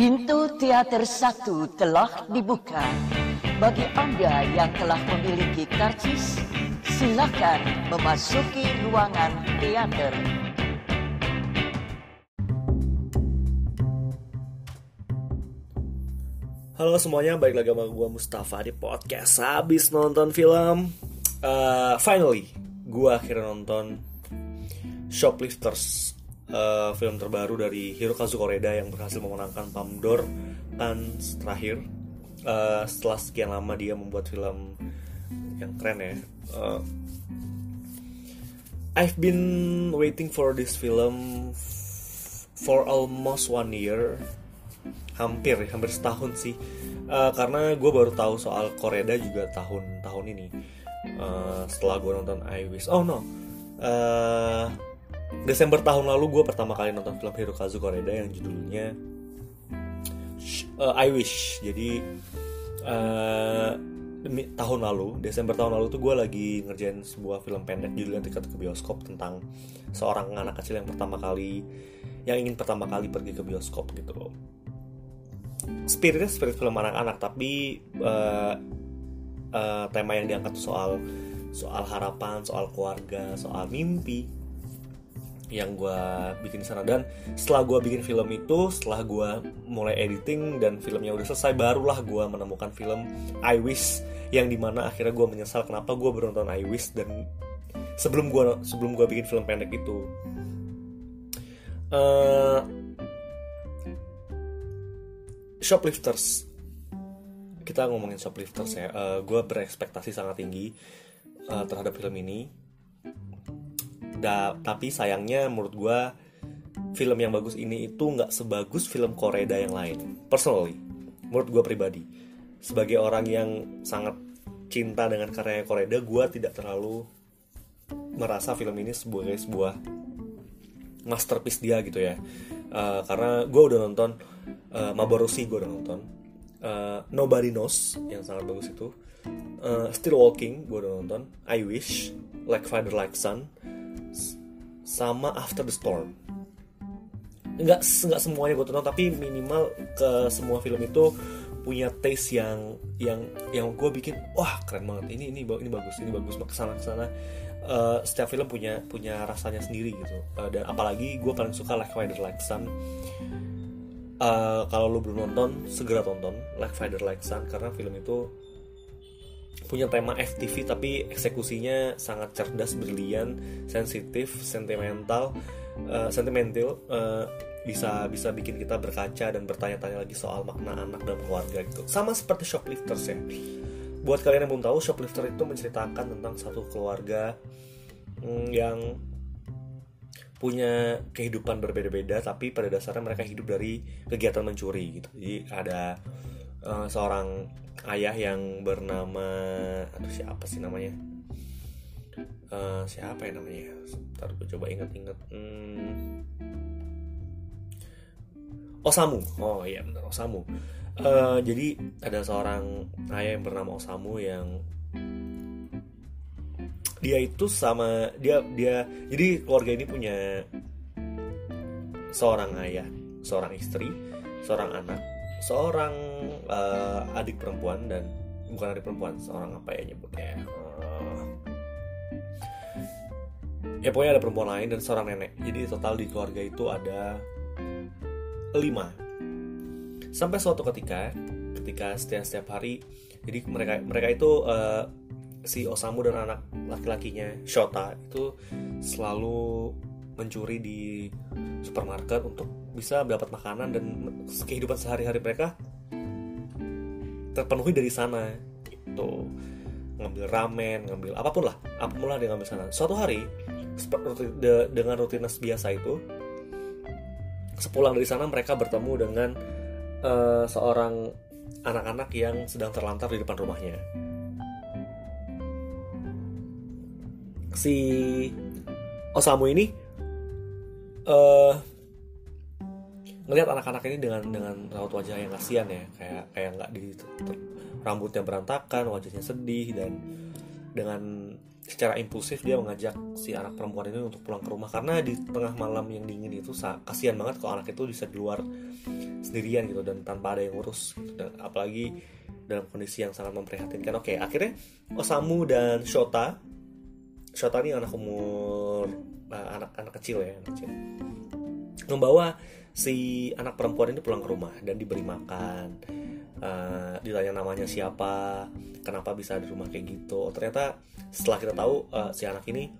Pintu teater satu telah dibuka. Bagi Anda yang telah memiliki karcis, silakan memasuki ruangan teater. Halo semuanya, balik lagi sama gue Mustafa di podcast Habis nonton film uh, Finally, gue akhirnya nonton Shoplifters uh, Film terbaru dari Hirokazu Koreda yang berhasil memenangkan Palme d'Or kan terakhir uh, Setelah sekian lama dia membuat film yang keren ya. Uh, I've been waiting for this film for almost one year. Hampir hampir setahun sih. Uh, karena gue baru tahu soal Koreda juga tahun tahun ini. Uh, setelah gue nonton I Wish oh no. Uh, Desember tahun lalu gue pertama kali nonton film Hirokazu Koreda yang judulnya uh, I Wish. Jadi uh, tahun lalu Desember tahun lalu tuh gue lagi ngerjain sebuah film pendek judulnya Tiket ke Bioskop tentang seorang anak kecil yang pertama kali yang ingin pertama kali pergi ke bioskop gitu spiritnya spirit film anak-anak tapi uh, uh, tema yang diangkat soal soal harapan soal keluarga soal mimpi yang gue bikin sana dan setelah gue bikin film itu setelah gue mulai editing dan filmnya udah selesai barulah gue menemukan film I Wish yang di mana akhirnya gue menyesal kenapa gue nonton I Wish dan sebelum gue sebelum gue bikin film pendek itu. Uh, shoplifters. Kita ngomongin shoplifters ya. Uh, gue berekspektasi sangat tinggi uh, terhadap film ini da, tapi sayangnya menurut gue film yang bagus ini itu nggak sebagus film Koreda yang lain. Personally menurut gue pribadi. Sebagai orang yang sangat cinta dengan karya Koreda gue tidak terlalu merasa film ini sebagai sebuah masterpiece dia gitu ya. Uh, karena gue udah nonton uh, Mabarosi gue udah nonton. Uh, Nobody Knows yang sangat bagus itu. Uh, Still Walking gue udah nonton. I Wish Like Father Like Son sama After the Storm. Nggak nggak semuanya gue tonton tapi minimal ke semua film itu punya taste yang yang yang gue bikin wah keren banget. Ini ini ini bagus ini bagus. Ke sana ke sana uh, setiap film punya punya rasanya sendiri gitu. Uh, dan apalagi gue paling suka Like Father Like Son uh, kalau lo belum nonton segera tonton Like Father Like Son karena film itu punya tema FTV tapi eksekusinya sangat cerdas, brilian, sensitif, sentimental, uh, sentimental, uh, bisa bisa bikin kita berkaca dan bertanya-tanya lagi soal makna anak dan keluarga gitu. Sama seperti Shoplifters ya. Buat kalian yang belum tahu, Shoplifter itu menceritakan tentang satu keluarga mm, yang punya kehidupan berbeda-beda tapi pada dasarnya mereka hidup dari kegiatan mencuri gitu. Jadi ada uh, seorang ayah yang bernama aduh siapa sih namanya? Uh, siapa ya namanya? Ntar gue coba ingat-ingat hmm. Osamu. Oh iya benar Osamu. Uh, jadi ada seorang ayah yang bernama Osamu yang dia itu sama dia dia jadi keluarga ini punya seorang ayah seorang istri seorang anak seorang uh, adik perempuan dan bukan adik perempuan seorang apa ya nyebutnya uh, ya pokoknya ada perempuan lain dan seorang nenek. Jadi total di keluarga itu ada lima. Sampai suatu ketika ketika setiap setiap hari jadi mereka mereka itu uh, si Osamu dan anak laki-lakinya Shota itu selalu mencuri di supermarket untuk bisa mendapat makanan dan kehidupan sehari-hari mereka terpenuhi dari sana itu ngambil ramen ngambil apa pun lah apa pun lah ngambil sana. Suatu hari dengan rutinitas biasa itu sepulang dari sana mereka bertemu dengan uh, seorang anak-anak yang sedang terlantar di depan rumahnya. Si Osamu ini uh, ngelihat anak-anak ini dengan dengan raut wajah yang kasihan ya kayak kayak nggak di rambutnya berantakan wajahnya sedih dan dengan secara impulsif dia mengajak si anak perempuan ini untuk pulang ke rumah. Karena di tengah malam yang dingin itu kasihan banget kalau anak itu bisa di luar sendirian gitu dan tanpa ada yang ngurus gitu. dan apalagi dalam kondisi yang sangat memprihatinkan. Oke akhirnya Osamu dan Shota. Shota ini anak umur uh, anak anak kecil ya anak kecil membawa si anak perempuan ini pulang ke rumah dan diberi makan. Uh, ditanya namanya siapa kenapa bisa di rumah kayak gitu. Oh, ternyata setelah kita tahu uh, si anak ini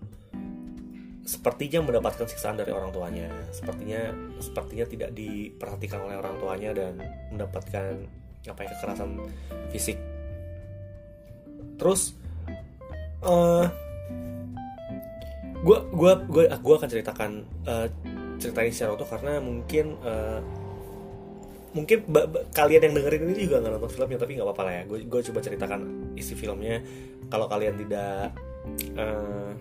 sepertinya mendapatkan siksaan dari orang tuanya. Sepertinya sepertinya tidak diperhatikan oleh orang tuanya dan mendapatkan apa ya kekerasan fisik. Terus uh, gue gue gue gue akan ceritakan uh, cerita ini secara utuh karena mungkin uh, mungkin kalian yang dengerin ini juga nggak nonton filmnya tapi nggak apa-apa lah ya. Gue gue coba ceritakan isi filmnya. Kalau kalian tidak uh,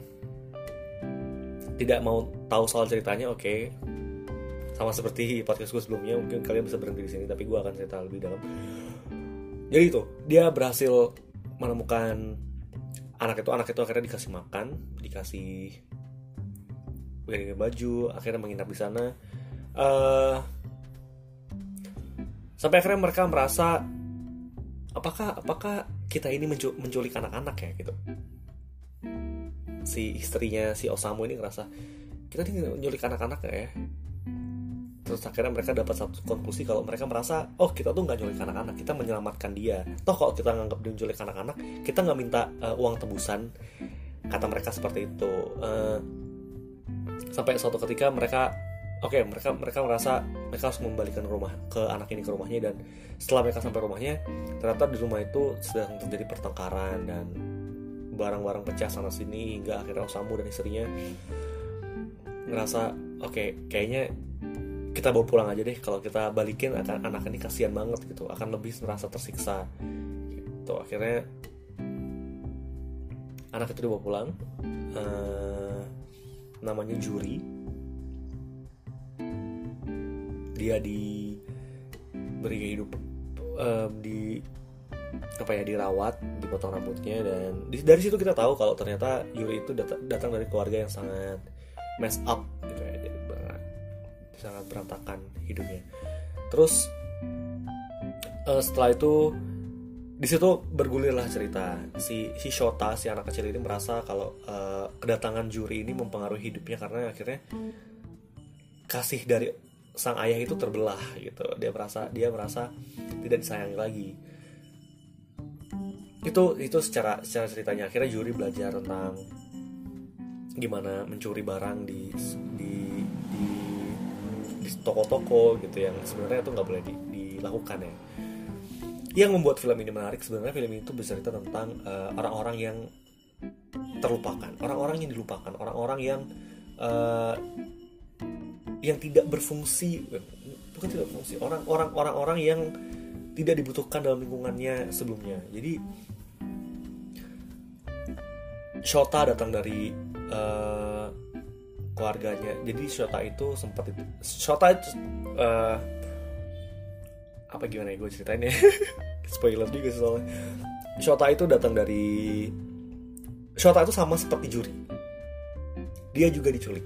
tidak mau tahu soal ceritanya oke. Okay. sama seperti podcast gue sebelumnya mungkin kalian bisa berhenti di sini tapi gue akan cerita lebih dalam. Jadi itu dia berhasil menemukan anak itu anak itu akhirnya dikasih makan dikasih ganti baju akhirnya menginap di sana. Uh, sampai akhirnya mereka merasa apakah apakah kita ini menculik anak-anak ya gitu. Si istrinya si Osamu ini ngerasa kita ini menculik anak-anak ya. Terus akhirnya mereka dapat satu konklusi kalau mereka merasa oh kita tuh nggak nyulik anak-anak kita menyelamatkan dia. Toh kalau kita nganggap dia menculik anak-anak kita nggak minta uh, uang tebusan kata mereka seperti itu. Uh, sampai suatu ketika mereka oke okay, mereka mereka merasa mereka harus membalikan rumah ke anak ini ke rumahnya dan setelah mereka sampai rumahnya ternyata di rumah itu sedang terjadi pertengkaran dan barang-barang pecah sana sini hingga akhirnya Osamu dan istrinya ngerasa oke okay, kayaknya kita bawa pulang aja deh kalau kita balikin akan anak ini kasihan banget gitu akan lebih merasa tersiksa gitu. Akhirnya anak itu dibawa pulang uh, namanya Juri. Dia diberi hidup um, di apa ya dirawat dipotong rambutnya dan di, dari situ kita tahu kalau ternyata Yuri itu dat datang dari keluarga yang sangat mess up gitu ya. Jadi sangat berantakan hidupnya. Terus uh, setelah itu di situ bergulirlah cerita. Si si Shota si anak kecil ini merasa kalau uh, kedatangan Juri ini mempengaruhi hidupnya karena akhirnya kasih dari sang ayah itu terbelah gitu. Dia merasa dia merasa tidak disayangi lagi. Itu itu secara secara ceritanya. Akhirnya Juri belajar tentang gimana mencuri barang di di di toko-toko gitu yang sebenarnya itu nggak boleh di, dilakukan ya yang membuat film ini menarik sebenarnya film itu bercerita tentang uh, orang-orang yang terlupakan orang-orang yang dilupakan orang-orang yang uh, yang tidak berfungsi bukan tidak berfungsi orang-orang orang-orang yang tidak dibutuhkan dalam lingkungannya sebelumnya. Jadi Shota datang dari uh, keluarganya. Jadi Shota itu sempat itu Shota itu uh, apa gimana ya gue ceritain ya. Spoiler juga soalnya. Shota itu datang dari Shota itu sama seperti Juri. Dia juga diculik.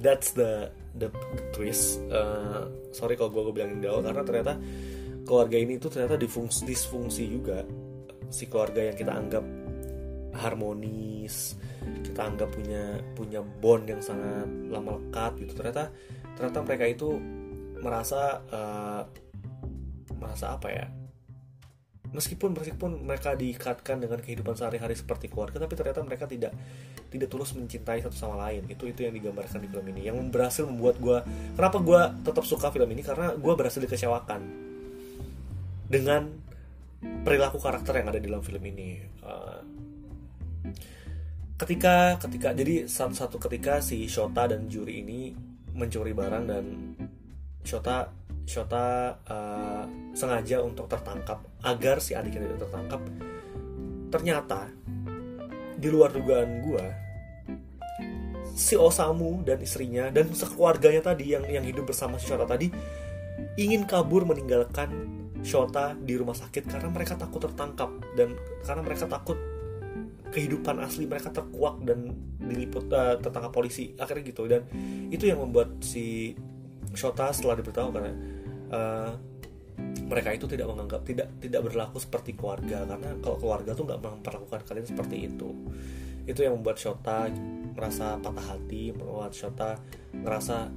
That's the the, the twist. Uh, sorry kalau gue, gue bilangin di karena ternyata keluarga ini tuh ternyata difungsi disfungsi juga. Si keluarga yang kita anggap harmonis kita anggap punya punya bond yang sangat lama lekat gitu. Ternyata ternyata mereka itu merasa uh, merasa apa ya? Meskipun meskipun mereka diikatkan dengan kehidupan sehari-hari seperti keluarga tapi ternyata mereka tidak tidak tulus mencintai satu sama lain. Itu itu yang digambarkan di film ini. Yang berhasil membuat gue kenapa gue tetap suka film ini? Karena gue berhasil dikecewakan dengan perilaku karakter yang ada di dalam film ini. Uh, ketika ketika jadi satu satu ketika si Shota dan Juri ini mencuri barang dan Shota Shota uh, sengaja untuk tertangkap agar si adiknya tidak tertangkap. Ternyata di luar dugaan gue, si Osamu dan istrinya dan sekeluarganya tadi yang yang hidup bersama si Shota tadi ingin kabur meninggalkan Shota di rumah sakit karena mereka takut tertangkap dan karena mereka takut kehidupan asli mereka terkuak dan diliput uh, tertangkap polisi akhirnya gitu dan itu yang membuat si Shota setelah diberitahu karena uh, mereka itu tidak menganggap tidak tidak berlaku seperti keluarga karena kalau keluarga tuh nggak memperlakukan kalian seperti itu. Itu yang membuat Shota merasa patah hati membuat Shota merasa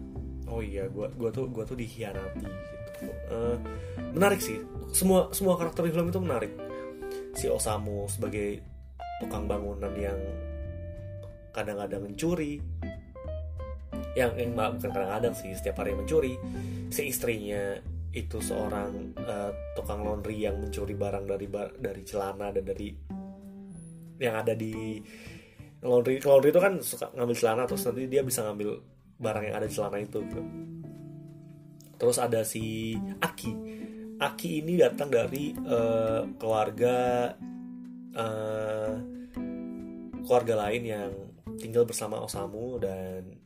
oh iya gua gua tuh gua tuh dikhianati gitu. Uh, menarik sih. Semua semua karakter di film itu menarik. Si Osamu sebagai tukang bangunan yang kadang-kadang mencuri. Yang yang bukan kadang-kadang sih setiap hari mencuri si istrinya itu seorang uh, tukang laundry yang mencuri barang dari dari celana dan dari yang ada di laundry laundry itu kan suka ngambil celana terus nanti dia bisa ngambil barang yang ada di celana itu gitu. terus ada si Aki Aki ini datang dari uh, keluarga uh, keluarga lain yang tinggal bersama Osamu dan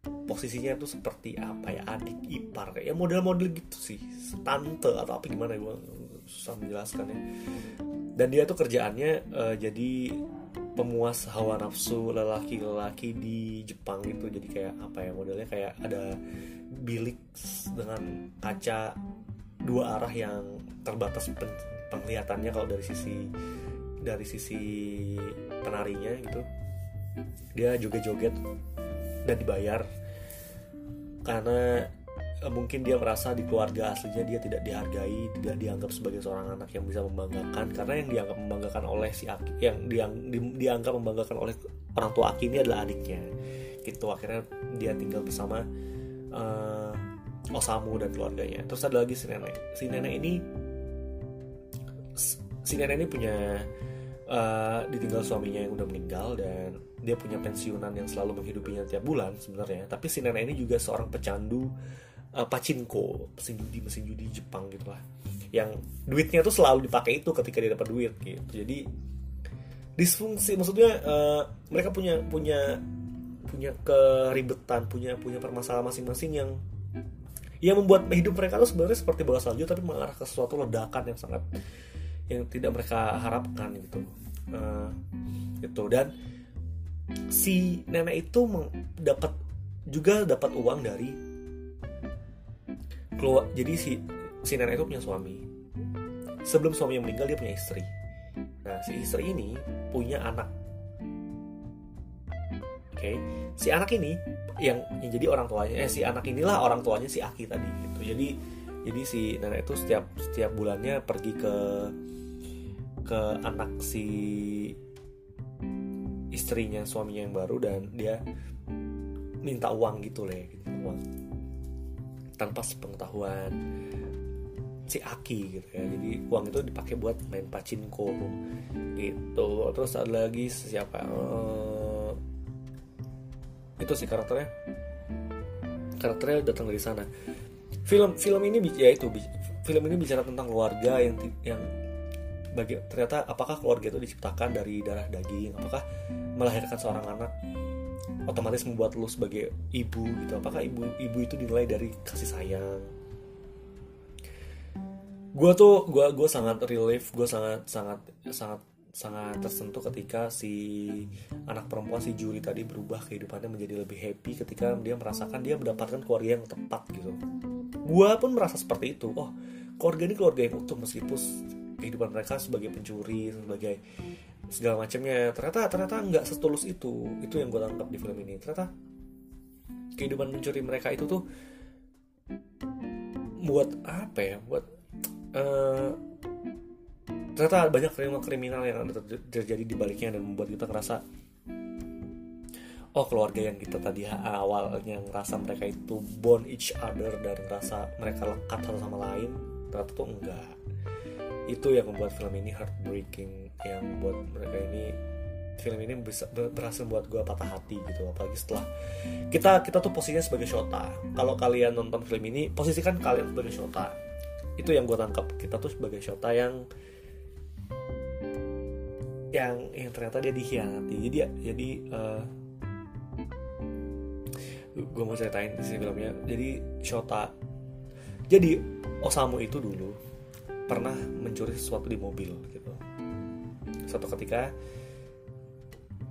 posisinya tuh seperti apa ya adik ipar ya model-model gitu sih. Tante atau apa gimana ya gue susah menjelaskan ya. Dan dia tuh kerjaannya uh, jadi pemuas hawa nafsu lelaki-lelaki di Jepang gitu jadi kayak apa ya modelnya kayak ada bilik dengan kaca dua arah yang terbatas penglihatannya kalau dari sisi dari sisi penarinya gitu. Dia joget-joget dan dibayar karena eh, mungkin dia merasa di keluarga aslinya dia tidak dihargai, tidak dianggap sebagai seorang anak yang bisa membanggakan karena yang dianggap membanggakan oleh si Aki, yang diang, di, dianggap membanggakan oleh orang tua Aki ini adalah adiknya. Gitu akhirnya dia tinggal bersama uh, Osamu dan keluarganya. Terus ada lagi si nenek. Si nenek ini si nenek ini punya uh, ditinggal suaminya yang udah meninggal dan dia punya pensiunan yang selalu menghidupinya tiap bulan sebenarnya. Tapi si nenek ini juga seorang pecandu uh, pachinko mesin judi mesin judi Jepang gitu lah. Yang duitnya tuh selalu dipakai itu ketika dia dapat duit gitu. Jadi disfungsi maksudnya uh, mereka punya punya punya keribetan punya punya permasalahan masing-masing yang yang membuat hidup mereka tuh sebenarnya seperti bola salju tapi mengarah ke sesuatu ledakan yang sangat yang tidak mereka harapkan gitu. Uh, itu dan si nenek itu dapat juga dapat uang dari keluar jadi si si nenek itu punya suami. Sebelum suaminya meninggal dia punya istri. Nah si istri ini punya anak. Oke okay. si anak ini yang, yang jadi orang tuanya eh si anak inilah orang tuanya si Aki tadi gitu. Jadi jadi si nenek itu setiap setiap bulannya pergi ke ke anak si istrinya suaminya yang baru dan dia minta uang gitu lah gitu, uang. Tanpa sepengetahuan si Aki gitu ya. Jadi uang itu dipakai buat main pachinko gitu. Terus ada lagi siapa? Uh, itu si karakternya. Karakternya datang dari sana film film ini ya itu film ini bicara tentang keluarga yang yang bagi ternyata apakah keluarga itu diciptakan dari darah daging? Apakah melahirkan seorang anak otomatis membuat lu sebagai ibu gitu? Apakah ibu ibu itu dinilai dari kasih sayang? Gue tuh gue gue sangat relief gue sangat sangat sangat sangat tersentuh ketika si anak perempuan si Juli tadi berubah kehidupannya menjadi lebih happy ketika dia merasakan dia mendapatkan keluarga yang tepat gitu gue pun merasa seperti itu. Oh keluarga ini keluarga yang utuh meskipun kehidupan mereka sebagai pencuri sebagai segala macamnya. Ternyata ternyata nggak setulus itu. Itu yang gue tangkap di film ini. Ternyata kehidupan mencuri mereka itu tuh buat apa ya? Buat uh, ternyata banyak kriminal kriminal yang terjadi di baliknya dan membuat kita ngerasa oh keluarga yang kita tadi awalnya ngerasa mereka itu bond each other dan ngerasa mereka lekat satu sama lain ternyata tuh enggak. Itu yang membuat film ini heartbreaking yang membuat mereka ini film ini bisa berhasil buat gue patah hati gitu. Apalagi setelah kita kita tuh posisinya sebagai Shota. Kalau kalian nonton film ini posisikan kalian sebagai Shota. Itu yang gue tangkap. Kita tuh sebagai Shota yang yang yang ternyata dia dikhianati. Jadi jadi uh, gue mau ceritain di sini filmnya. Jadi Shota. Jadi Osamu itu dulu pernah mencuri sesuatu di mobil gitu. Suatu ketika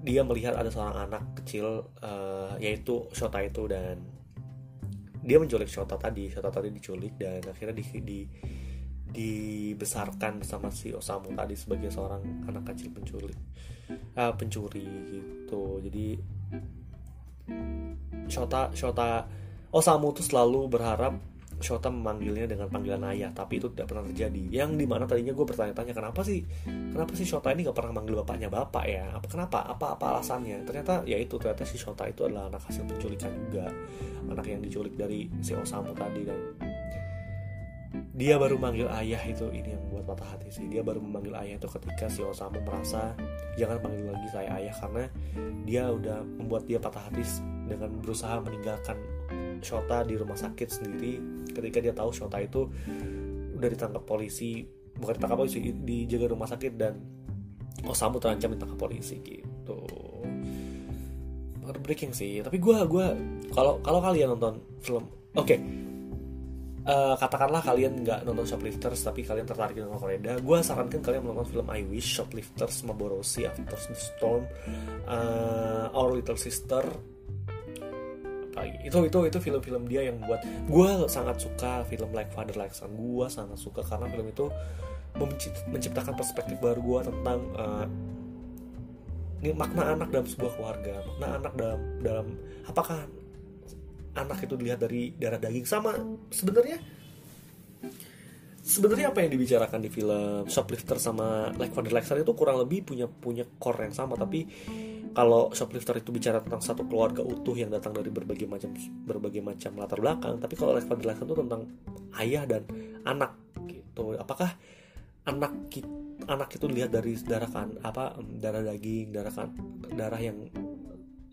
dia melihat ada seorang anak kecil uh, yaitu Shota itu dan dia menculik Shota tadi. Shota tadi diculik dan akhirnya di, di dibesarkan sama si Osamu tadi sebagai seorang anak kecil penculik uh, pencuri gitu. Jadi Shota Shota Osamu tuh selalu berharap Shota memanggilnya dengan panggilan ayah tapi itu tidak pernah terjadi. Yang di mana tadinya gue bertanya-tanya kenapa sih kenapa sih Shota ini gak pernah manggil bapaknya bapak ya? Apa kenapa? Apa apa alasannya? Ternyata ya itu ternyata si Shota itu adalah anak hasil penculikan juga. Anak yang diculik dari si Osamu tadi dan dia baru manggil ayah itu ini yang buat patah hati sih. Dia baru memanggil ayah itu ketika si Osamu merasa jangan panggil lagi saya ayah karena dia udah membuat dia patah hati dengan berusaha meninggalkan Shota di rumah sakit sendiri. Ketika dia tahu Shota itu udah ditangkap polisi bukan ditangkap polisi dijaga rumah sakit dan Osamu terancam ditangkap polisi gitu. Heartbreaking sih tapi gue gua kalau kalau kalian nonton film oke okay, uh, katakanlah kalian nggak nonton Shoplifters tapi kalian tertarik dengan Korea gue sarankan kalian menonton film I Wish Shoplifters Maborosi After the Storm uh, Our Little Sister. Itu itu itu film-film dia yang buat gue sangat suka film Like Father Like Son. Gue sangat suka karena film itu menciptakan perspektif baru gue tentang uh, ini makna anak dalam sebuah keluarga makna anak dalam dalam apakah anak itu dilihat dari darah daging. Sama sebenarnya sebenarnya apa yang dibicarakan di film Shoplifter sama Like Father Like Son itu kurang lebih punya punya core yang sama. Tapi kalau Shoplifter itu bicara tentang satu keluarga utuh yang datang dari berbagai macam berbagai macam latar belakang tapi kalau Like Father Like Son itu tentang ayah dan anak gitu. Apakah anak anak itu dilihat dari darah kan apa darah daging darah kan darah yang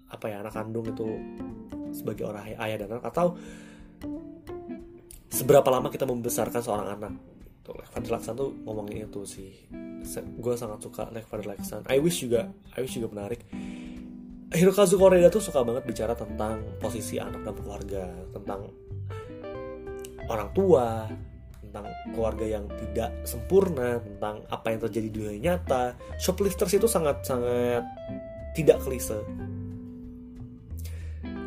apa ya anak kandung itu sebagai orang ayah dan anak atau seberapa lama kita membesarkan seorang anak. Tuh Lek Laksan tuh ngomongin itu sih. Gue sangat suka Lek Laksan I wish juga I wish juga menarik. Hirokazu Koreeda tuh suka banget bicara tentang posisi anak dalam keluarga tentang orang tua tentang keluarga yang tidak sempurna tentang apa yang terjadi di dunia nyata. Shoplifters itu sangat sangat tidak klise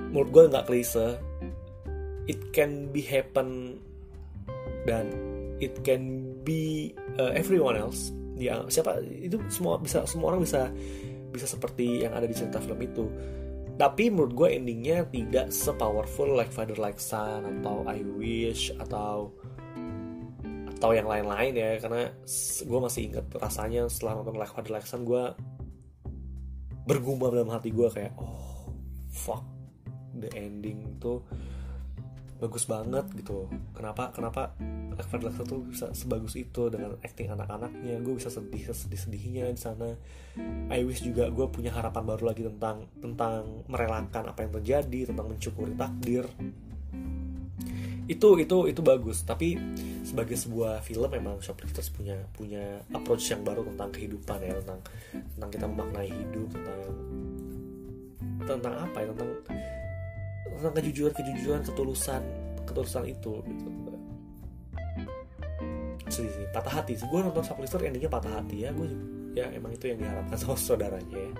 menurut gue nggak klise. It can be happen dan it can be uh, everyone else. Ya siapa? Itu semua bisa semua orang bisa bisa seperti yang ada di cerita film itu. Tapi menurut gue endingnya tidak sepowerful like Father Like Son atau I Wish atau atau yang lain-lain ya. Karena gue masih inget rasanya setelah nonton Like Father Like Son gue bergumam dalam hati gue kayak oh fuck the ending tuh bagus banget gitu. Kenapa kenapa Fred Lexer tuh bisa sebagus itu dengan acting anak-anaknya? Gue bisa sedih sedih sedihnya di sana. I wish juga gue punya harapan baru lagi tentang tentang merelakan apa yang terjadi tentang mencukuri takdir. Itu itu itu bagus. Tapi sebagai sebuah film memang Shoplifters punya punya approach yang baru tentang kehidupan ya tentang tentang kita memaknai hidup tentang tentang apa ya tentang tentang kejujuran kejujuran ketulusan ketulusan itu gitu. Sih patah hati sih. Gue nonton Shoplifter endingnya patah hati ya. Gue ya emang itu yang diharapkan sama saudaranya ya.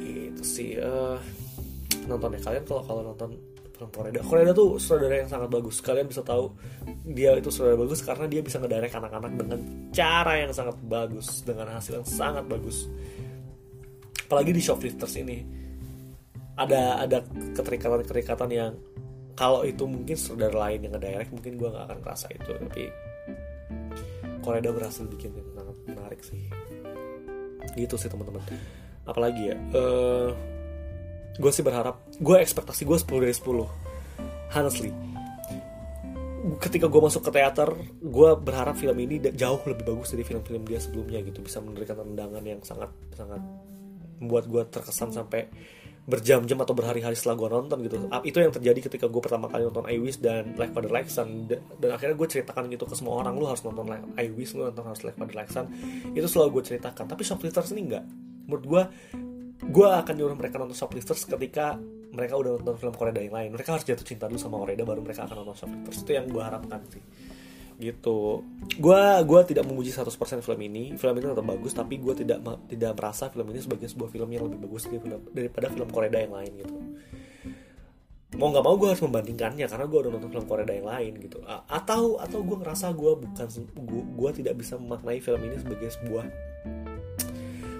Itu sih uh, nonton ya kalian kalau kalau nonton film Korea Korea tuh saudara yang sangat bagus. Kalian bisa tahu dia itu saudara bagus karena dia bisa ngedirect anak-anak dengan cara yang sangat bagus dengan hasil yang sangat bagus. Apalagi di Shoplifters ini ada ada keterikatan-keterikatan yang kalau itu mungkin saudara lain yang ngedirect mungkin gue nggak akan ngerasa itu. Tapi Korea berhasil bikin yang sangat menarik sih. Gitu sih teman-teman. Apalagi ya uh, eh, gue sih berharap gue ekspektasi gue 10 dari 10 honestly ketika gue masuk ke teater gue berharap film ini jauh lebih bagus dari film-film dia sebelumnya gitu. Bisa memberikan tendangan yang sangat sangat membuat gue terkesan sampai berjam-jam atau berhari-hari setelah gue nonton gitu. Itu yang terjadi ketika gue pertama kali nonton I Wish dan Like Father Like Son dan akhirnya gue ceritakan gitu ke semua orang lu harus nonton I Wish lu nonton harus Like Father Like Son itu selalu gue ceritakan. Tapi Shoplifters ini enggak. Menurut gue gue akan nyuruh mereka nonton Shoplifters ketika mereka udah nonton film Korea yang lain. Mereka harus jatuh cinta dulu sama Korea baru mereka akan nonton Shoplifters itu yang gue harapkan sih gitu. Gue gua tidak memuji 100% film ini. Film ini tetap bagus tapi gue tidak tidak merasa film ini sebagai sebuah film yang lebih bagus daripada, daripada film Korea yang lain gitu. Mau nggak mau gue harus membandingkannya karena gue udah nonton film Korea yang lain gitu. Atau atau gue ngerasa gue bukan gue tidak bisa memaknai film ini sebagai sebuah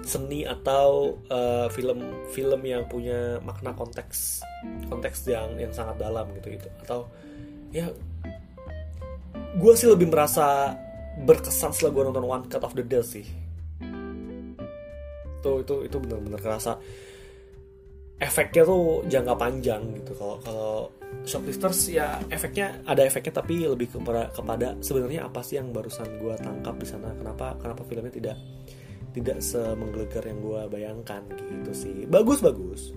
seni atau uh, film film yang punya makna konteks konteks yang yang sangat dalam gitu gitu. Atau ya gue sih lebih merasa berkesan setelah gue nonton One Cut of the Dead sih. Tuh itu itu bener-bener kerasa efeknya tuh jangka panjang gitu. Kalau kalau shoplifters ya efeknya ada efeknya tapi lebih kepada kepada sebenarnya apa sih yang barusan gue tangkap di sana? Kenapa kenapa filmnya tidak tidak semenggelegar yang gue bayangkan gitu sih. Bagus bagus.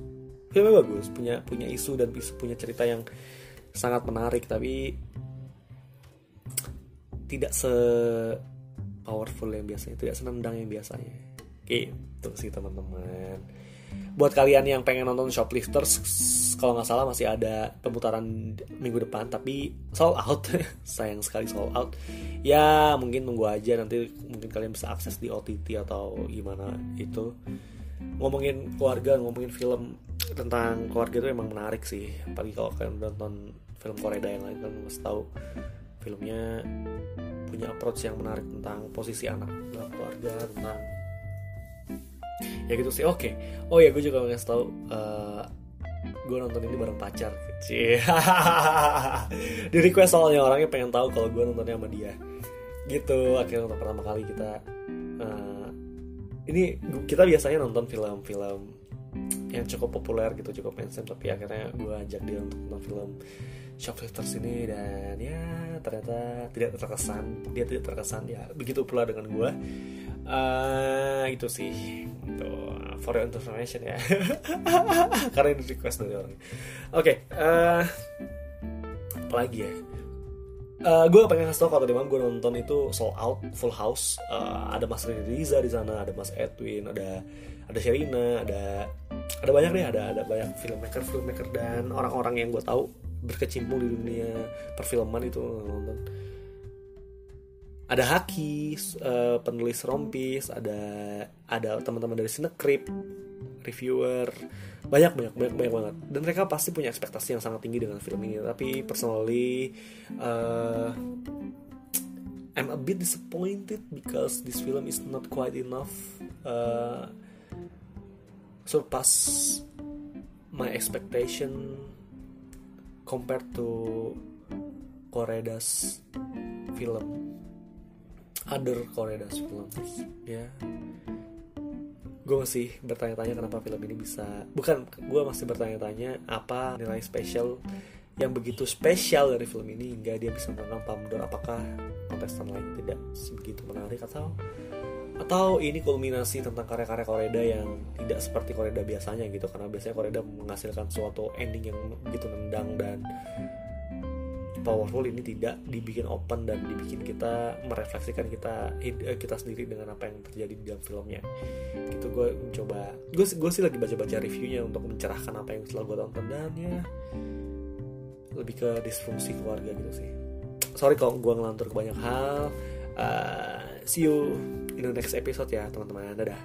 Filmnya bagus punya punya isu dan punya cerita yang sangat menarik tapi tidak se powerful yang biasanya tidak senendang yang biasanya. Gitu sih teman-teman. Buat kalian yang pengen nonton shoplifters kalau nggak salah masih ada pemutaran minggu depan tapi sold out. Sayang sekali sold out. Ya mungkin tunggu aja nanti mungkin kalian bisa akses di OTT atau gimana itu. Ngomongin keluarga ngomongin film tentang keluarga itu emang menarik sih. Apalagi kalau kalian nonton film Korea yang lain kan mesti tahu filmnya punya approach yang menarik tentang posisi anak dalam keluarga tentang ya gitu sih. Oke. Oh ya gue juga pengen tahu uh, gue nonton ini bareng pacar. Cie. di request soalnya orangnya pengen tahu kalau gue nontonnya sama dia. Gitu akhirnya nonton pertama kali kita uh, ini kita biasanya nonton film-film yang cukup populer gitu cukup mainstream tapi akhirnya gue ajak dia untuk nonton film shoplifters ini dan ya ternyata tidak terkesan dia tidak terkesan ya begitu pula dengan gue uh, itu sih itu for your information ya. Karena ini request dari orang. Oke okay, uh, apa lagi ya? Uh, gue pengen ngasih tau kalau tadi gue nonton itu sold out full house. Uh, ada Mas Riza di sana ada Mas Edwin ada ada Sherina ada ada banyak deh ada ada banyak filmmaker filmmaker dan orang-orang yang gue tahu berkecimpung di dunia perfilman itu nonton. Ada Haki uh, penulis rompis ada ada teman-teman dari Sinekrip reviewer. Banyak banyak banyak banyak banget. Dan mereka pasti punya ekspektasi yang sangat tinggi dengan film ini. Tapi personally uh, I'm a bit disappointed because this film is not quite enough uh, surpass my expectation compared to Koreda's film. Other Koreda's films. Ya. Gue masih bertanya-tanya kenapa film ini bisa bukan gue masih bertanya-tanya apa nilai spesial yang begitu spesial dari film ini hingga dia bisa menang Palme apakah kontestan lain tidak sebegitu menarik atau atau ini kulminasi tentang karya-karya Koreda yang tidak seperti Koreda biasanya gitu. Karena biasanya Koreda menghasilkan suatu ending yang begitu nendang dan powerful. Ini tidak dibikin open dan dibikin kita merefleksikan kita kita sendiri dengan apa yang terjadi di dalam filmnya. Gitu gue mencoba gue gue sih lagi baca-baca reviewnya untuk mencerahkan apa yang setelah gue tonton. Dan ya lebih ke disfungsi keluarga gitu sih. Sorry kalau gue ngelantur ke banyak hal. Uh, see you the next episode ya teman-teman. Dadah